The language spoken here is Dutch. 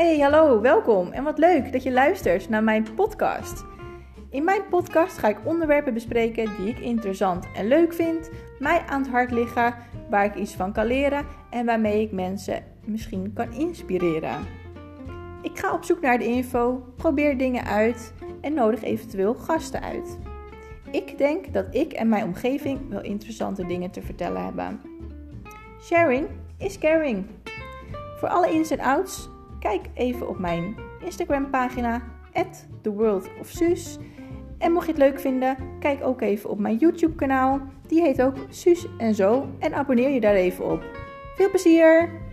Hey, hallo, welkom en wat leuk dat je luistert naar mijn podcast. In mijn podcast ga ik onderwerpen bespreken die ik interessant en leuk vind, mij aan het hart liggen, waar ik iets van kan leren en waarmee ik mensen misschien kan inspireren. Ik ga op zoek naar de info, probeer dingen uit en nodig eventueel gasten uit. Ik denk dat ik en mijn omgeving wel interessante dingen te vertellen hebben. Sharing is caring. Voor alle ins en outs, kijk even op mijn Instagram pagina @theworldofsuus. En mocht je het leuk vinden, kijk ook even op mijn YouTube kanaal. Die heet ook Suus en Zo en abonneer je daar even op. Veel plezier!